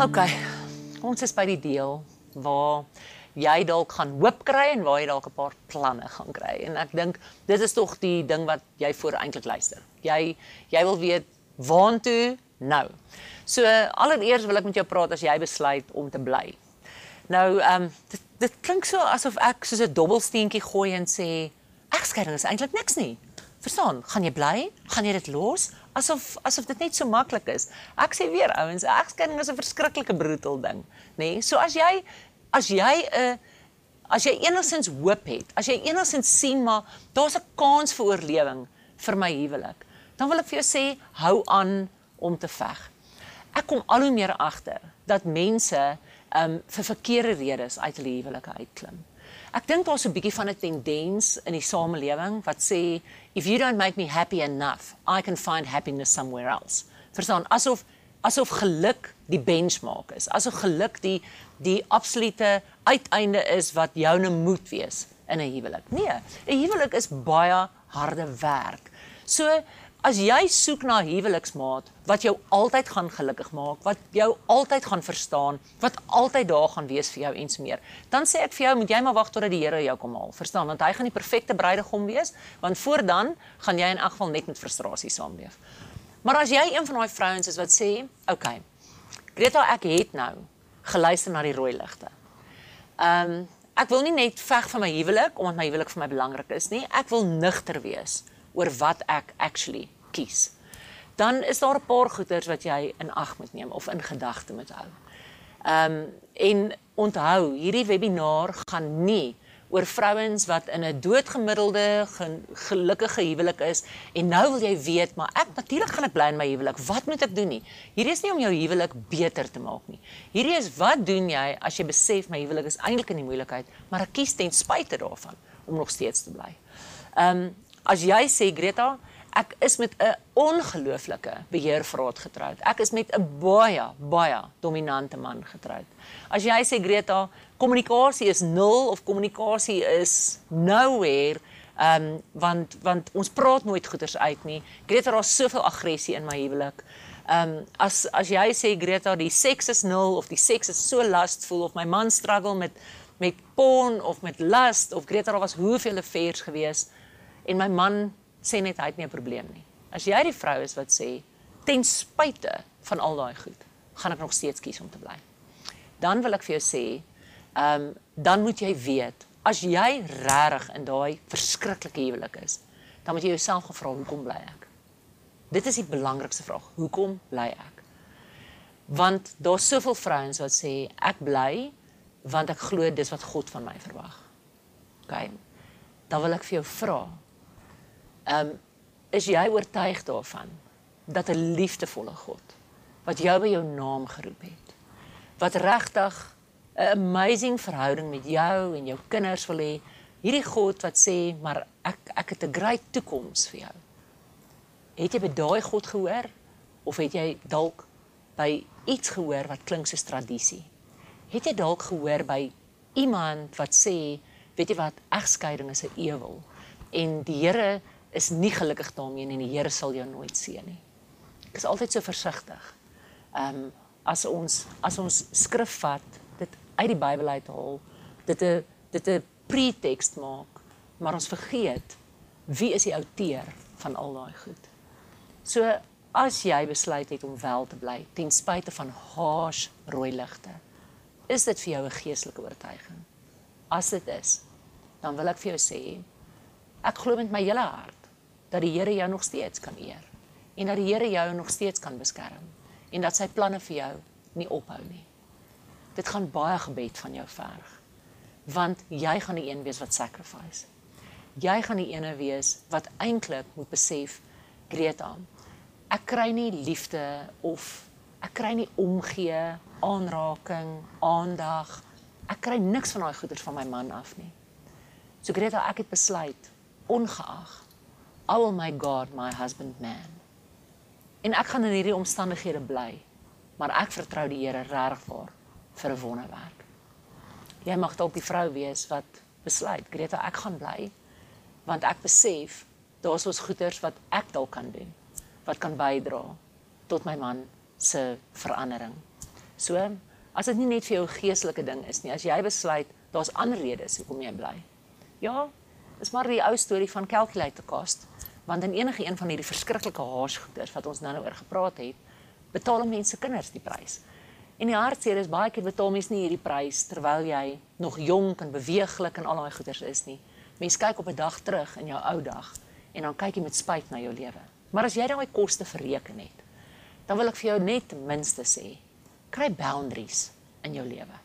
OK. Ons is by die deel waar jy dalk gaan hoop kry en waar jy dalk 'n paar planne gaan kry. En ek dink dit is tog die ding wat jy voor eintlik luister. Jy jy wil weet waantoe nou. So allereers wil ek met jou praat as jy besluit om te bly. Nou, ehm um, dit, dit klink so asof ek soos 'n dobbelsteentjie gooi en sê egskeiding is eintlik niks nie. Verstaan? Gaan jy bly? Gaan jy dit los? Asof asof dit net so maklik is. Ek sê weer ouens, egskeiding is 'n verskriklike brutal ding, nê? Nee? So as jy as jy 'n uh, as jy enigstens hoop het, as jy enigstens sien maar daar's 'n kans vir oorlewing vir my huwelik, dan wil ek vir jou sê hou aan om te veg. Ek kom al hoe meer agter dat mense um vir verkeerde redes uit hulle huwelike uitklim. Ek dink daar's 'n bietjie van 'n tendens in die samelewing wat sê if you don't make me happy enough, I can find happiness somewhere else. Verstaan, asof asof geluk die benchmark is. Asof geluk die die absolute uiteinde is wat joune moet wees in 'n huwelik. Nee, 'n huwelik is baie harde werk. So as jy soek na 'n huweliksmaat wat jou altyd gaan gelukkig maak, wat jou altyd gaan verstaan, wat altyd daar gaan wees vir jou ens meer, dan sê ek vir jou moet jy maar wag totdat die Here jou kom haal. Verstaan? Want hy gaan die perfekte bruidegom wees, want voor dan gaan jy in elk geval net met frustrasie saamleef. Maar as jy een van daai vrouens is wat sê, "Oké, okay, Greta, ek het nou geluister na die rooi ligte. Ehm um, ek wil nie net veg vir my huwelik omdat my huwelik vir my belangrik is nie. Ek wil nugter wees oor wat ek actually kies. Dan is daar 'n paar goeters wat jy in ag moet neem of in gedagte moet hou. Ehm um, en onthou, hierdie webinar gaan nie oor vrouens wat in 'n doodgemiddelde gelukkige huwelik is en nou wil jy weet maar ek natuurlik gaan ek bly in my huwelik wat moet ek doen nie hierdie is nie om jou huwelik beter te maak nie hierdie is wat doen jy as jy besef my huwelik is eintlik in die moeilikheid maar ek kies ten spyte daarvan om nog steeds te bly ehm um, as jy sê Greta ek is met 'n ongelooflike beheervraat getroud ek is met 'n baie baie dominante man getroud as jy sê Greta kommunikasie is nul of kommunikasie is nowhere ehm um, want want ons praat nooit goeters uit nie. Greta daar's soveel aggressie in my huwelik. Ehm um, as as jy sê Greta die seks is nul of die seks is so lustful of my man struggle met met porn of met lust of Greta daar was hoeveel affairs gewees en my man sê net hy het nie 'n probleem nie. As jy die vrou is wat sê ten spyte van al daai goed, gaan ek nog steeds kies om te bly. Dan wil ek vir jou sê ehm um, dan moet jy weet as jy regtig in daai verskriklike huwelik is, dan moet jy jouself gevra hoekom bly ek? Dit is die belangrikste vraag. Hoekom bly ek? Want daar's soveel vrouens wat sê ek bly want ek glo dis wat God van my verwag. OK. Dan wil ek vir jou vra. Ehm um, is jy oortuig daarvan dat 'n liefdevolle God wat jou by jou naam geroep het, wat regtig 'n amazing verhouding met jou en jou kinders wil hê. Hierdie God wat sê, "Maar ek ek het 'n great toekoms vir jou." Het jy by daai God gehoor of het jy dalk by iets gehoor wat klink soos tradisie? Het jy dalk gehoor by iemand wat sê, "Weet jy wat, egskeiding is 'n ewel en die Here is nie gelukkig daarmee en die Here sal jou nooit seën nie." Ek is altyd so versigtig. Ehm um, as ons as ons skrif vat uit die Bybel uithaal, dit 'n dit 'n pretekst maak, maar ons vergeet wie is die outeur van al daai goed. So as jy besluit het om wel te bly ten spyte van haars rooi ligte, is dit vir jou 'n geestelike oortuiging. As dit is, dan wil ek vir jou sê ek glo met my hele hart dat die Here jou nog steeds kan eer en dat die Here jou nog steeds kan beskerm en dat sy planne vir jou nie ophou nie dit gaan baie gebed van jou verg. Want jy gaan die een wees wat sacrifice. Jy gaan die ene wees wat eintlik moet besef Greta. Ek kry nie liefde of ek kry nie omgee, aanraking, aandag. Ek kry niks van daai goeders van my man af nie. So Greta, ek het besluit ongeag Will my God my husband man. En ek gaan in hierdie omstandighede bly, maar ek vertrou die Here regwaar vir 'n wonderwerk. Jy mag dalk die vrou wees wat besluit, Greta, ek gaan bly want ek besef daar's ons goeders wat ek dalk kan doen wat kan bydra tot my man se verandering. So, as dit nie net vir jou geestelike ding is nie, as jy besluit daar's ander redes hoekom jy bly. Ja, is maar die ou storie van calculator cost, want in enige een van hierdie verskriklike haarsgoeders wat ons nou-nou oor gepraat het, betaal mense kinders die prys. En die hartseer is baie keer betaal mense nie hierdie prys terwyl jy nog jonk en beweeglik en al daai goeders is nie. Mense kyk op 'n dag terug in jou ou dag en dan kyk jy met spyt na jou lewe. Maar as jy daai koste bereken het, dan wil ek vir jou net ten minste sê, kry boundaries in jou lewe.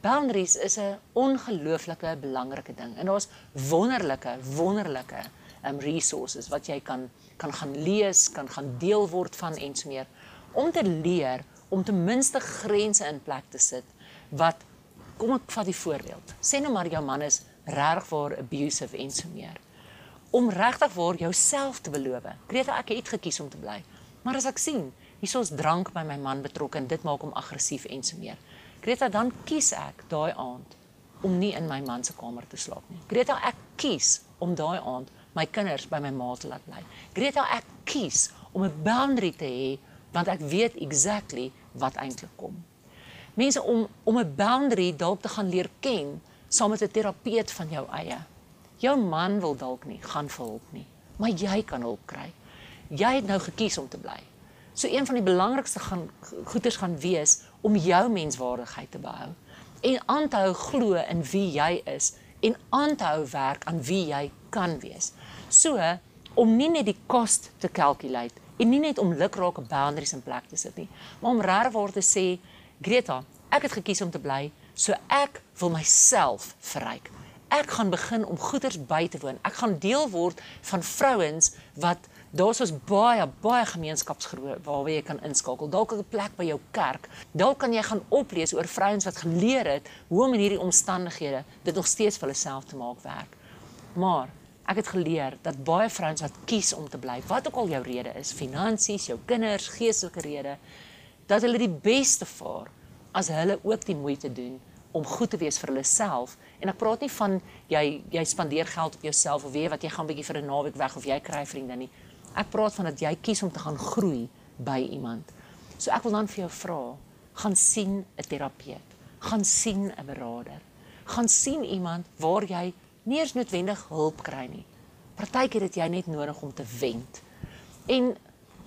Boundaries is 'n ongelooflike belangrike ding en daar's wonderlike, wonderlike um resources wat jy kan kan gaan lees, kan gaan deel word van en so meer om te leer om ten minste grense in plek te sit wat kom ek vat die voorbeeld. Sê nou maar jou man is regtig vir abusive en so meer. Om regtig vir jouself te beloof. Greta, ek het gekies om te bly. Maar as ek sien hiersoos drank by my man betrokke en dit maak hom aggressief en so meer. Greta, dan kies ek daai aand om nie in my man se kamer te slaap nie. Greta, ek kies om daai aand my kinders by my ma te laat bly. Greta, ek kies om 'n boundary te hê want ek weet exactly wat eintlik kom. Mense om om 'n boundary dalk te gaan leer ken saam met 'n terapeut van jou eie. Jou man wil dalk nie gaan vir hulp nie, maar jy kan hulp kry. Jy het nou gekies om te bly. So een van die belangrikste gaan goeders gaan wees om jou menswaardigheid te behou en aan te hou glo in wie jy is en aan te hou werk aan wie jy kan wees. So om nie net die koste te calculate en nie net om lukrake boundaries in plek te sit nie, maar om regwaar te sê, Greta, ek het gekies om te bly, so ek wil myself verryk. Ek gaan begin om goeders by te woon. Ek gaan deel word van vrouens wat daar's ons baie baie gemeenskapsgroepe waar jy kan inskakel. Dalk 'n plek by jou kerk. Dalk kan jy gaan oplees oor vrouens wat geleer het hoe om in hierdie omstandighede dit nog steeds vir hulle self te maak werk. Maar ek het geleer dat baie vrouens wat kies om te bly, wat ook al jou rede is, finansies, jou kinders, geestelike rede, dat hulle die beste vaar as hulle ook die moeite doen om goed te wees vir hulle self. En ek praat nie van jy jy spandeer geld op jouself of weet wat jy gaan bietjie vir 'n naweek weg of jy kry vriende nie. Ek praat van dat jy kies om te gaan groei by iemand. So ek wil dan vir jou vra, gaan sien 'n terapeut, gaan sien 'n beraader. Gaan sien iemand waar jy nie eens noodwendig hulp kry nie. Partykeer het jy net nodig om te wend. En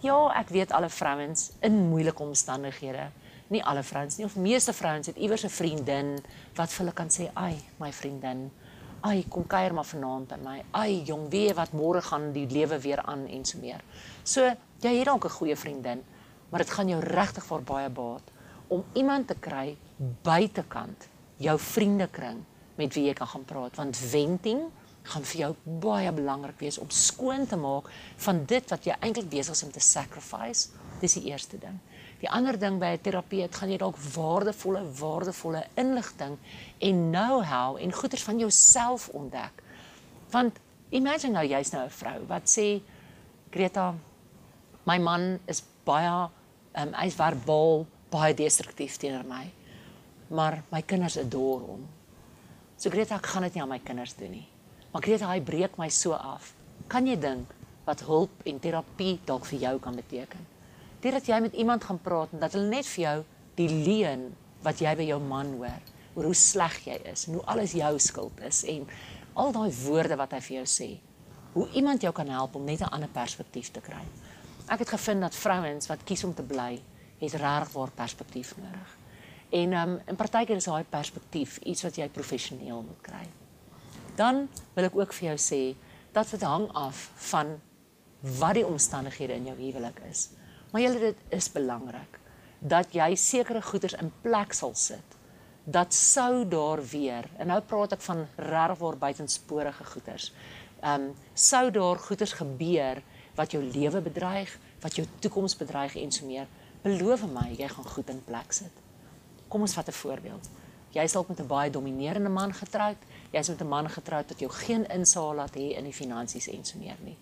ja, ek weet alle vrouens in moeilike omstandighede, nie alle vrouens nie, of meeste vrouens het iewers 'n vriendin wat vir hulle kan sê, "Ai, my vriendin, Ai, kom kuier maar vanaand by my. Ai, jong, weet wat môre gaan die lewe weer aan en so meer. So, jy het dalk 'n goeie vriendin, maar dit gaan jou regtig vir baie baat om iemand te kry buitekant jou vriendekring met wie jy kan gaan praat want venting gaan vir jou baie belangrik wees om skoon te maak van dit wat jy eintlik besig is om te sacrifice. Dis die eerste ding. Die ander ding by 'n terapeut gaan jy dalk waardevolle waardevolle inligting en know-how en goeders van jouself ontdek. Want imagine nou jy's nou 'n vrou wat sê Greta my man is baie um, hy's verbaal baie destruktief teenoor my. Maar my kinders adore hom. So Greta ek gaan dit nie aan my kinders doen nie. Maar Greta hy breek my so af. Kan jy dink wat hulp en terapie dalk vir jou kan beteken? deurdat jy met iemand gaan praat en dat hulle net vir jou die leuen wat jy by jou man hoor oor hoe sleg jy is en hoe alles jou skuld is en al daai woorde wat hy vir jou sê hoe iemand jou kan help om net 'n ander perspektief te kry ek het gevind dat vrouens wat kies om te bly het regtig waar perspektief nodig en um, in partykeer is daai perspektief iets wat jy professioneel moet kry dan wil ek ook vir jou sê dat dit hang af van wat die omstandighede in jou huwelik is Maar julle dit is belangrik dat jy sekere goeders in plek sal sit. Dat sou daar weer en nou praat ek van regwaar buitensporige goeders. Ehm um, sou daar goeders gebeur wat jou lewe bedreig, wat jou toekoms bedreig en so meer. Beloof my jy gaan goed in plek sit. Kom ons vat 'n voorbeeld. Jy is dalk met 'n baie dominerende man getroud. Jy's met 'n man getroud wat jou geen insaag laat hê in die finansies en so meer nie.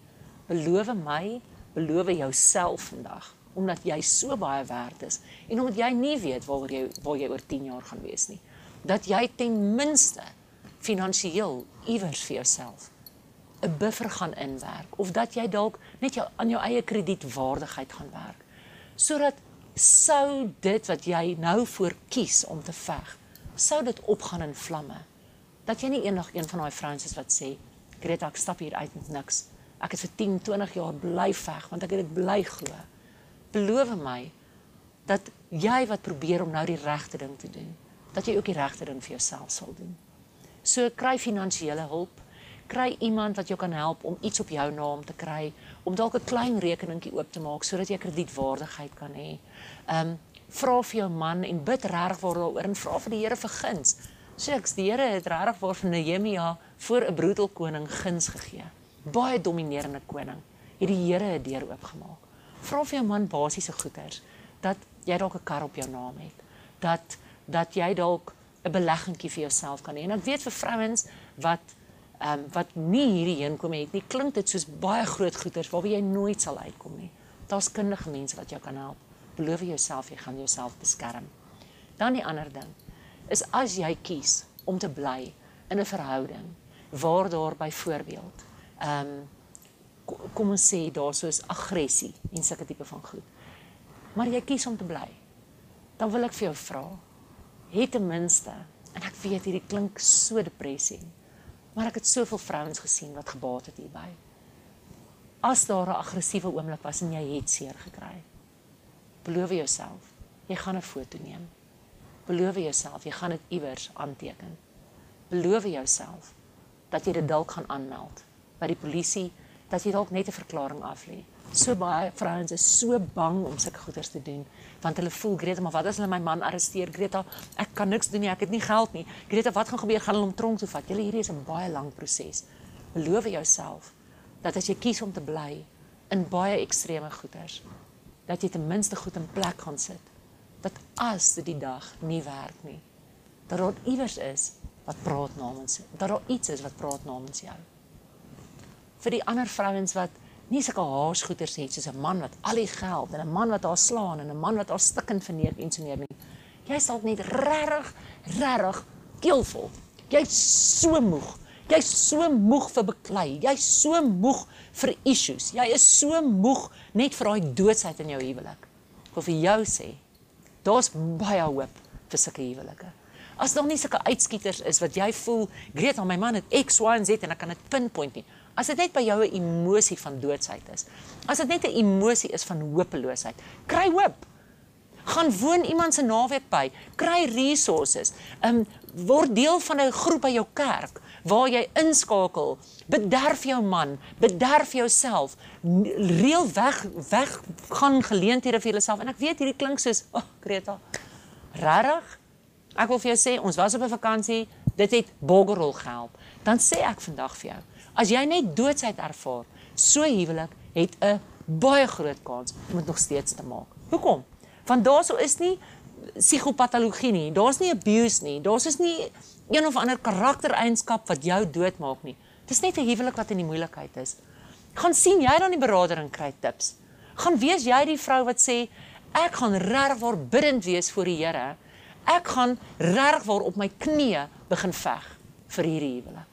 Beloof my, beloof jouself vandag omdat jy so baie werd is en omdat jy nie weet waar jy waar jy oor 10 jaar gaan wees nie. Dat jy ten minste finansiëel iewers vir jouself 'n buffer gaan inwerk of dat jy dalk net jou aan jou eie kredietwaardigheid gaan werk. Sodat sou dit wat jy nou voor kies om te veg, sou dit opgaan in vlamme. Dat jy nie eendag een van daai vrouens is wat sê, "Greta, ek stap hier uit met niks. Ek het vir 10, 20 jaar bly veg want ek het dit bly glo." Beloof my dat jy wat probeer om nou die regte ding te doen, dat jy ook die regte ding vir jouself sal doen. So kry finansiële hulp, kry iemand wat jou kan help om iets op jou naam te kry, om dalk 'n klein rekeningkie oop te maak sodat jy kredietwaardigheid kan hê. Um, vra vir jou man en bid reg waar daaroor en vra vir die Here vir guns. Seks, die Here het reg vir Nehemia voor 'n broedel koning guns gegee. Baie dominerende koning. Het die Here 'n deur oopgemaak. Vra vir jou man basiese goeders dat jy dalk 'n kar op jou naam het. Dat dat jy dalk 'n beleggingkie vir jouself kan hê. En ek weet vir vrouens wat ehm um, wat nie hierdie heenkom het nie, klink dit soos baie groot goeders waarby jy nooit sal uitkom nie. Daar's kundige mense wat jou kan help. Beloof jouself jy gaan jouself beskerm. Dan die ander ding is as jy kies om te bly in 'n verhouding waar daar byvoorbeeld ehm um, kom ons sê daar soos aggressie en sulke tipe van goed. Maar jy kies om te bly. Dan wil ek vir jou vra, het ten minste en ek weet hierdie klink so depressie maar ek het soveel vrouens gesien wat gebaat het hierby. As daar 'n aggressiewe oomblik was en jy het seer gekry beloof jouself jy gaan 'n foto neem. Beloof jouself jy gaan dit iewers aanteken. Beloof jouself dat jy dit dalk gaan aanmeld by die polisie dat jy dalk net 'n verklaring af lê so baie vrouens is so bang om sulke goeders te doen want hulle voel Greta maar wat as hulle my man arresteer? Greta ek kan niks doen nie ek het nie geld nie. Greta wat gaan gebeur? Gaan hulle hom tronk toe vat? Julle hierdie is 'n baie lang proses beloof jouself dat as jy kies om te bly in baie ekstreme goeders dat jy ten minste goed in plek gaan sit dat as dit die dag nie werk nie dat daar iewers is wat praat namens dat daar iets is wat praat namens jou. Vir die ander vrouens wat nie sulke haarsgoeters het soos 'n man wat al die geld en 'n man wat haar slaan en 'n man wat haar stikkend verneek en so meer nie. Jy sal net regtig regtig keelvol. Jy's so moeg. Jy's so moeg vir beklei. Jy's so moeg vir issues. Jy is so moeg net vir daai doodsheid in jou huwelik. Ek wil vir jou sê, daar's baie hoop vir sulke huwelike. As daar nie sulke uitskieters is wat jy voel, Greta, my man het X, Y en Z en ek kan dit pinpoint nie. As dit net by jou 'n emosie van doodsheid is. As dit net 'n emosie is van hopeloosheid. Kry hoop. Gaan woon iemand se naweek by. Kry resources. Um word deel van 'n groep by jou kerk waar jy inskakel. Bederf jou man, bederf jouself. Reël weg weg gaan geleenthede vir jouself. En ek weet hierdie klink soos, "Ag, oh, Greta. Regtig? Ek wil vir jou sê, ons was op 'n vakansie. Dit het boggerol gehelp. Dan sê ek vandag vir jou, As jy net doodsheid ervaar, so huwelik het 'n baie groot kans om dit nog steeds te maak. Hoekom? Want daarso is nie psigopatologie nie. Daar's nie abuse nie. Daar's is nie een of ander karaktereienskap wat jou doodmaak nie. Dis net 'n huwelik wat in die moeilikheid is. Gaan sien jy dan die beraader en kry tips. Gaan wees jy die vrou wat sê ek gaan regwaar bidend wees voor die Here. Ek gaan regwaar op my knieë begin veg vir hierdie huwelik.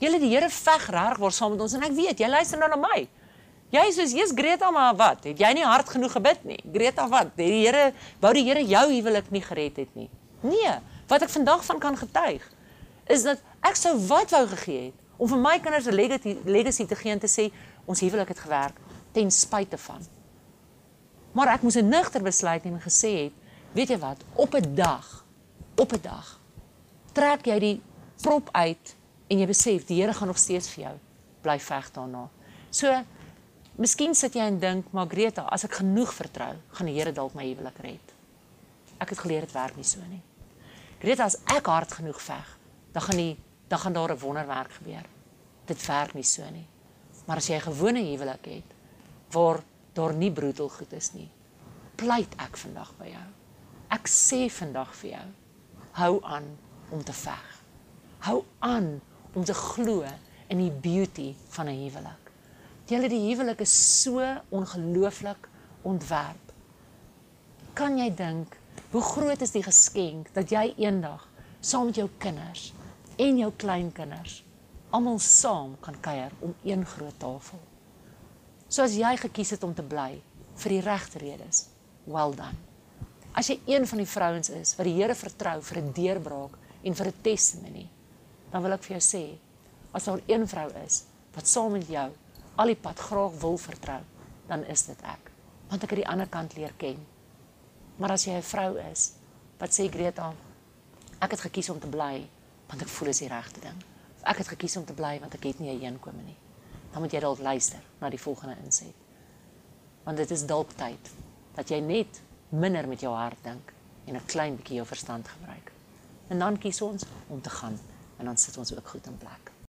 Julle die Here veg reg waar saam met ons en ek weet jy luister nou na my. Jy sê jy's Greta maar wat? Het jy nie hard genoeg gebid nie? Greta wat? Het die Here wou die Here jou huwelik nie gered het nie. Nee, wat ek vandag van kan getuig is dat ek sou wat wou gegee het om vir my kinders 'n legacy te gee en te sê ons huwelik het gewerk ten spyte van. Maar ek moes 'n nugter besluit neem en gesê het, weet jy wat, op 'n dag, op 'n dag trek jy die prop uit en jy besef die Here gaan nog steeds vir jou bly veg daarna. So miskien sit jy en dink, Margreta, as ek genoeg vertrou, gaan die Here dalk my huwelik red. Ek het geleer dit werk nie so nie. Greta, as ek hard genoeg veg, dan gaan die dan gaan daar 'n wonderwerk gebeur. Dit werk nie so nie. Maar as jy 'n gewone huwelik het waar daar nie broedel goed is nie, pleit ek vandag by jou. Ek sê vandag vir jou, hou aan om te veg. Hou aan om te glo in die beauty van 'n huwelik. Julle die huwelik is so ongelooflik ontwerp. Kan jy dink hoe groot is die geskenk dat jy eendag saam met jou kinders en jou kleinkinders almal saam kan kuier om een groot tafel. So as jy gekies het om te bly vir die regte redes, well done. As jy een van die vrouens is wat die Here vertrou vir 'n deurbraak en vir 'n testimony, dan wil ek vir jou sê, as daar een vrou is wat saam met jou al die pad graag wil vertrou, dan is dit ek. Want ek het die ander kant leer ken. Maar as jy 'n vrou is wat sê Greta, ek het gekies om te bly want ek voel dit is die regte ding. Of ek het gekies om te bly want ek het nie 'n inkomste nie. Dan moet jy dalk luister na die volgende inset. Want dit is dalk tyd dat jy net minder met jou hart dink en 'n klein bietjie jou verstand gebruik. En dan kies ons om te gaan en dan sit ons ook goed in plek.